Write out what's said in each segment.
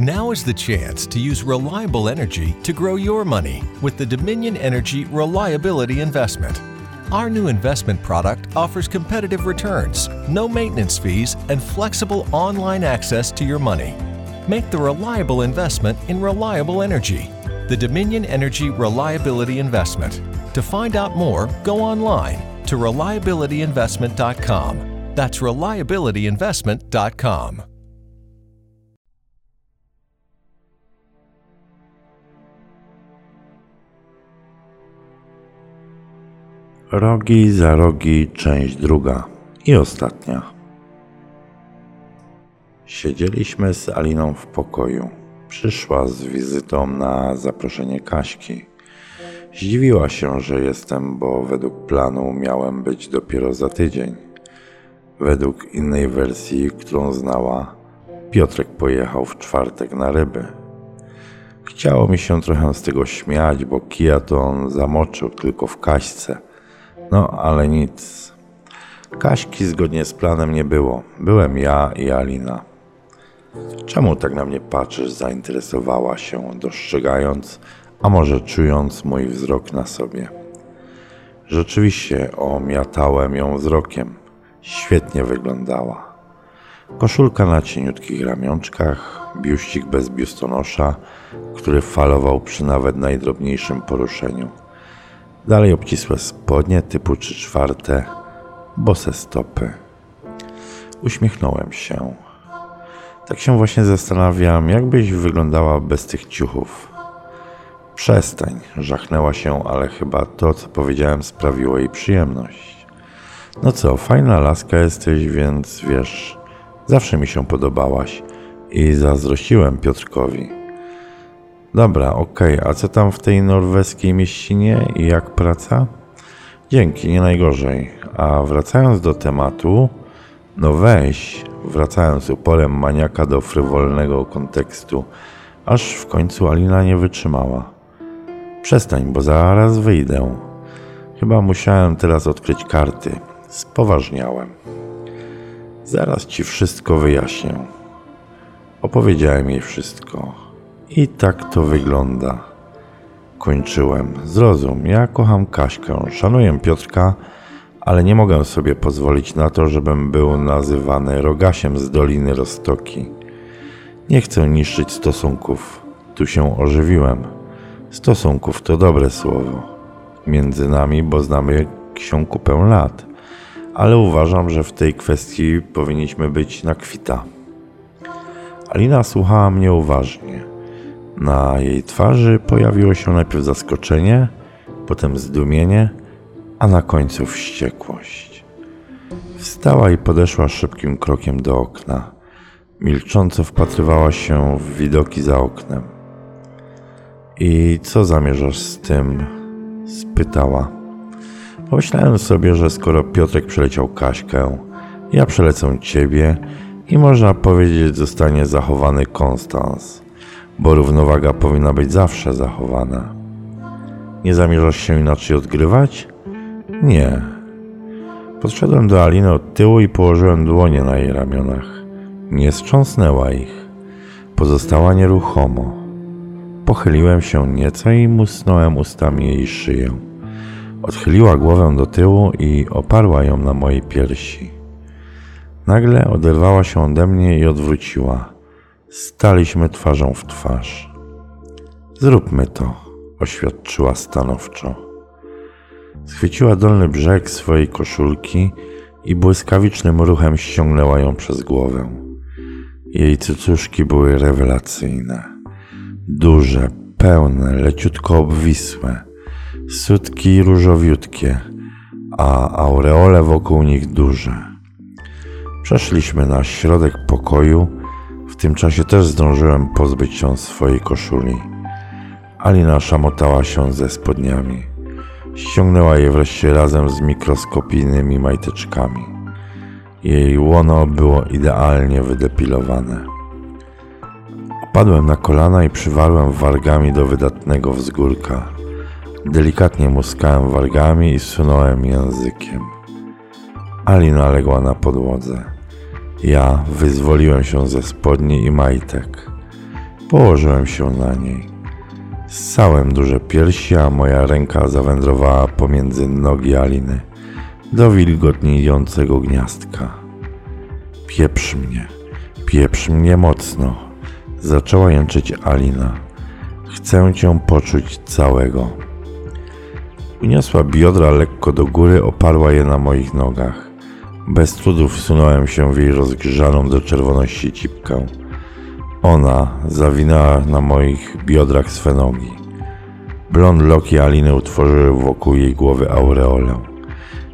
Now is the chance to use reliable energy to grow your money with the Dominion Energy Reliability Investment. Our new investment product offers competitive returns, no maintenance fees, and flexible online access to your money. Make the reliable investment in reliable energy. The Dominion Energy Reliability Investment. To find out more, go online to reliabilityinvestment.com. That's reliabilityinvestment.com. Rogi za rogi, część druga i ostatnia. Siedzieliśmy z Aliną w pokoju. Przyszła z wizytą na zaproszenie Kaśki. Zdziwiła się, że jestem, bo według planu miałem być dopiero za tydzień. Według innej wersji, którą znała, Piotrek pojechał w czwartek na ryby. Chciało mi się trochę z tego śmiać, bo kija to on zamoczył tylko w kaśce – no, ale nic. Kaśki zgodnie z planem nie było. Byłem ja i Alina. Czemu tak na mnie patrzysz? Zainteresowała się, dostrzegając, a może czując mój wzrok na sobie. Rzeczywiście omiatałem ją wzrokiem. Świetnie wyglądała. Koszulka na cieniutkich ramionczkach, biuścik bez biustonosza, który falował przy nawet najdrobniejszym poruszeniu. Dalej obcisłe spodnie typu trzy czwarte, bose stopy. Uśmiechnąłem się. Tak się właśnie zastanawiam, jakbyś wyglądała bez tych ciuchów. Przestań, żachnęła się, ale chyba to, co powiedziałem, sprawiło jej przyjemność. No co, fajna laska jesteś, więc wiesz, zawsze mi się podobałaś i zazdrościłem Piotrkowi. Dobra, okej, okay. a co tam w tej norweskiej mieścinie i jak praca? Dzięki, nie najgorzej. A wracając do tematu, no weź, wracając uporem maniaka do frywolnego kontekstu, aż w końcu Alina nie wytrzymała. Przestań, bo zaraz wyjdę. Chyba musiałem teraz odkryć karty. Spoważniałem. Zaraz ci wszystko wyjaśnię. Opowiedziałem jej wszystko. I tak to wygląda. Kończyłem. Zrozum, ja kocham Kaśkę, szanuję Piotrka, ale nie mogę sobie pozwolić na to, żebym był nazywany rogasiem z Doliny Rostoki. Nie chcę niszczyć stosunków. Tu się ożywiłem. Stosunków to dobre słowo. Między nami, bo znamy się kupę lat. Ale uważam, że w tej kwestii powinniśmy być na kwita. Alina słuchała mnie uważnie. Na jej twarzy pojawiło się najpierw zaskoczenie, potem zdumienie, a na końcu wściekłość. Wstała i podeszła szybkim krokiem do okna. Milcząco wpatrywała się w widoki za oknem. I co zamierzasz z tym? spytała. Pomyślałem sobie, że skoro Piotrek przeleciał Kaśkę, ja przelecę ciebie i można powiedzieć, zostanie zachowany Konstans bo równowaga powinna być zawsze zachowana. Nie zamierzasz się inaczej odgrywać? Nie. Podszedłem do Aliny od tyłu i położyłem dłonie na jej ramionach. Nie strząsnęła ich. Pozostała nieruchomo. Pochyliłem się nieco i musnąłem ustami jej szyję. Odchyliła głowę do tyłu i oparła ją na mojej piersi. Nagle oderwała się ode mnie i odwróciła. Staliśmy twarzą w twarz. Zróbmy to, oświadczyła stanowczo. Schwyciła dolny brzeg swojej koszulki i błyskawicznym ruchem ściągnęła ją przez głowę. Jej cycuszki były rewelacyjne. Duże, pełne, leciutko obwisłe, sutki różowiutkie, a aureole wokół nich duże. Przeszliśmy na środek pokoju tym czasie też zdążyłem pozbyć się swojej koszuli. Alina szamotała się ze spodniami. Ściągnęła je wreszcie razem z mikroskopijnymi majteczkami. Jej łono było idealnie wydepilowane. Opadłem na kolana i przywarłem wargami do wydatnego wzgórka. Delikatnie muskałem wargami i sunąłem językiem. Alina legła na podłodze. Ja wyzwoliłem się ze spodni i majtek. Położyłem się na niej. Ssałem duże piersi, a moja ręka zawędrowała pomiędzy nogi Aliny do wilgotniejącego gniazdka. Pieprz mnie, pieprz mnie mocno, zaczęła jęczyć Alina. Chcę cię poczuć całego. Uniosła biodra lekko do góry, oparła je na moich nogach. Bez trudu wsunąłem się w jej rozgrzaną do czerwoności cipkę. Ona zawinęła na moich biodrach swe nogi. Blond loki Aliny utworzyły wokół jej głowy aureolę.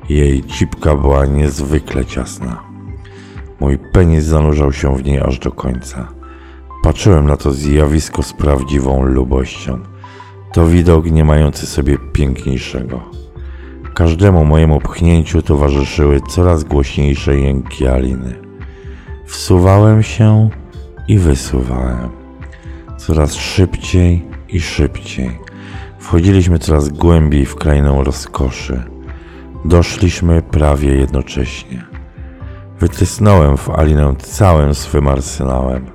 Jej cipka była niezwykle ciasna. Mój penis zanurzał się w niej aż do końca. Patrzyłem na to zjawisko z prawdziwą lubością. To widok nie mający sobie piękniejszego. Każdemu mojemu pchnięciu towarzyszyły coraz głośniejsze jęki Aliny. Wsuwałem się i wysuwałem. Coraz szybciej i szybciej. Wchodziliśmy coraz głębiej w krainę rozkoszy. Doszliśmy prawie jednocześnie. Wytrysnąłem w Alinę całym swym arsenałem.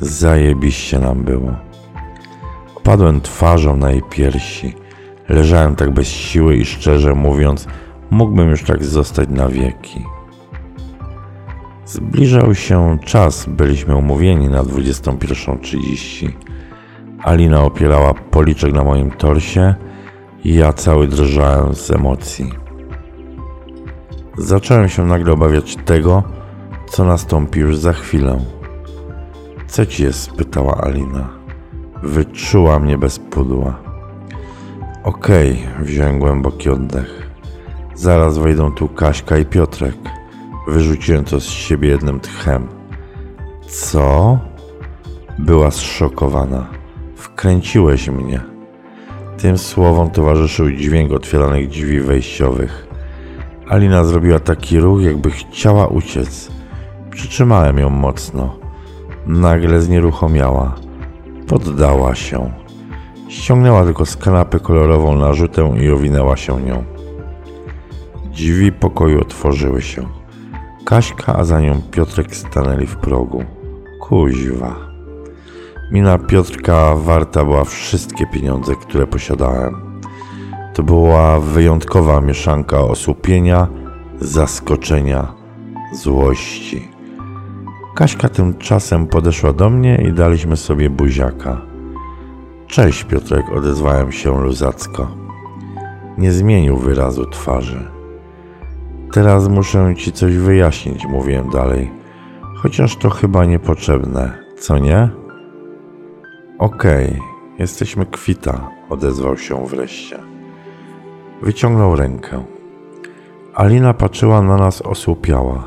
Zajebiście nam było. Padłem twarzą na jej piersi. Leżałem tak bez siły i szczerze mówiąc, mógłbym już tak zostać na wieki. Zbliżał się czas, byliśmy umówieni na 21.30. Alina opierała policzek na moim torsie i ja cały drżałem z emocji. Zacząłem się nagle obawiać tego, co nastąpi już za chwilę. Co ci jest? spytała Alina. Wyczuła mnie bez pudła. Okej, okay, wziąłem głęboki oddech. Zaraz wejdą tu Kaśka i Piotrek. Wyrzuciłem to z siebie jednym tchem. Co? Była zszokowana. Wkręciłeś mnie. Tym słowom towarzyszył dźwięk otwieranych drzwi wejściowych. Alina zrobiła taki ruch, jakby chciała uciec. Przytrzymałem ją mocno. Nagle znieruchomiała. Poddała się. Ściągnęła tylko z kanapy kolorową narzutę i owinęła się nią. Drzwi pokoju otworzyły się. Kaśka, a za nią Piotrek stanęli w progu. Kuźwa. Mina Piotrka warta była wszystkie pieniądze, które posiadałem. To była wyjątkowa mieszanka osłupienia, zaskoczenia, złości. Kaśka tymczasem podeszła do mnie i daliśmy sobie buziaka. Cześć, Piotrek, odezwałem się luzacko. Nie zmienił wyrazu twarzy. Teraz muszę ci coś wyjaśnić, mówiłem dalej. Chociaż to chyba niepotrzebne, co nie? Okej, okay, jesteśmy kwita, odezwał się wreszcie. Wyciągnął rękę. Alina patrzyła na nas osłupiała.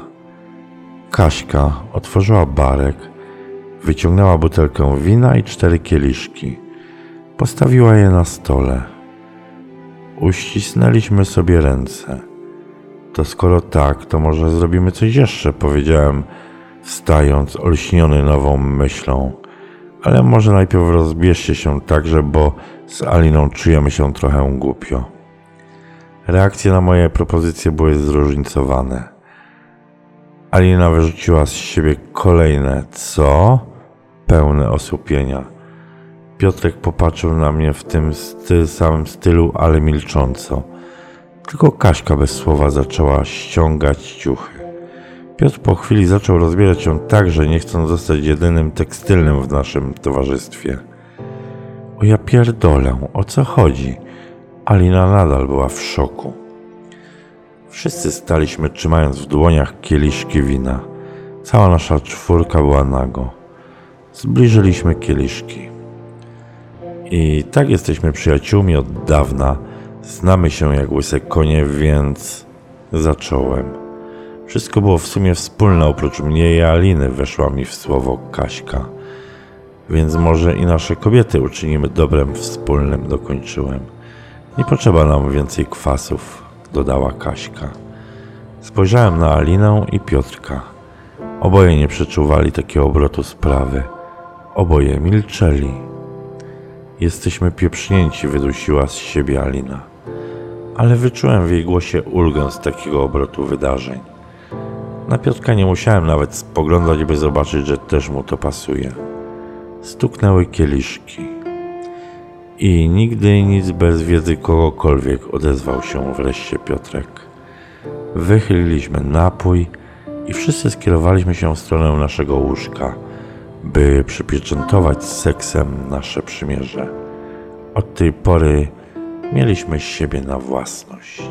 Kaśka otworzyła barek, wyciągnęła butelkę wina i cztery kieliszki. Postawiła je na stole. Uścisnęliśmy sobie ręce. To skoro tak, to może zrobimy coś jeszcze, powiedziałem, wstając, olśniony nową myślą. Ale może najpierw rozbierzcie się także, bo z Aliną czujemy się trochę głupio. Reakcje na moje propozycje były zróżnicowane. Alina wyrzuciła z siebie kolejne co? Pełne osłupienia. Piotrek popatrzył na mnie w tym samym stylu, ale milcząco. Tylko Kaśka bez słowa zaczęła ściągać ciuchy. Piotr po chwili zaczął rozbierać się tak, że nie chcąc zostać jedynym tekstylnym w naszym towarzystwie. O ja pierdolę, o co chodzi? Alina nadal była w szoku. Wszyscy staliśmy trzymając w dłoniach kieliszki wina. Cała nasza czwórka była nago. Zbliżyliśmy kieliszki. I tak jesteśmy przyjaciółmi od dawna. Znamy się jak łyse konie, więc zacząłem. Wszystko było w sumie wspólne, oprócz mnie i Aliny weszła mi w słowo Kaśka. Więc może i nasze kobiety uczynimy dobrem wspólnym, dokończyłem. Nie potrzeba nam więcej kwasów, dodała Kaśka. Spojrzałem na Alinę i Piotrka. Oboje nie przeczuwali takiego obrotu sprawy. Oboje milczeli. Jesteśmy pieprznięci, wydusiła z siebie Alina. Ale wyczułem w jej głosie ulgę z takiego obrotu wydarzeń. Na Piotrka nie musiałem nawet spoglądać, by zobaczyć, że też mu to pasuje. Stuknęły kieliszki. I nigdy nic bez wiedzy kogokolwiek odezwał się wreszcie Piotrek. Wychyliliśmy napój i wszyscy skierowaliśmy się w stronę naszego łóżka, by przypieczętować seksem nasze przymierze. Od tej pory mieliśmy siebie na własność.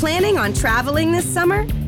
Planning on traveling this summer?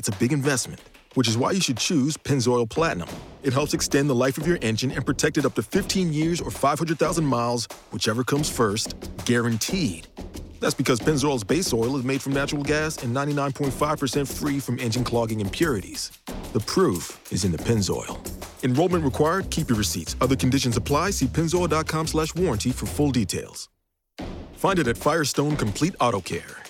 it's a big investment, which is why you should choose Pennzoil Platinum. It helps extend the life of your engine and protect it up to 15 years or 500,000 miles, whichever comes first, guaranteed. That's because Pennzoil's base oil is made from natural gas and 99.5% free from engine clogging impurities. The proof is in the Pennzoil. Enrollment required. Keep your receipts. Other conditions apply. See pennzoil.com slash warranty for full details. Find it at Firestone Complete Auto Care.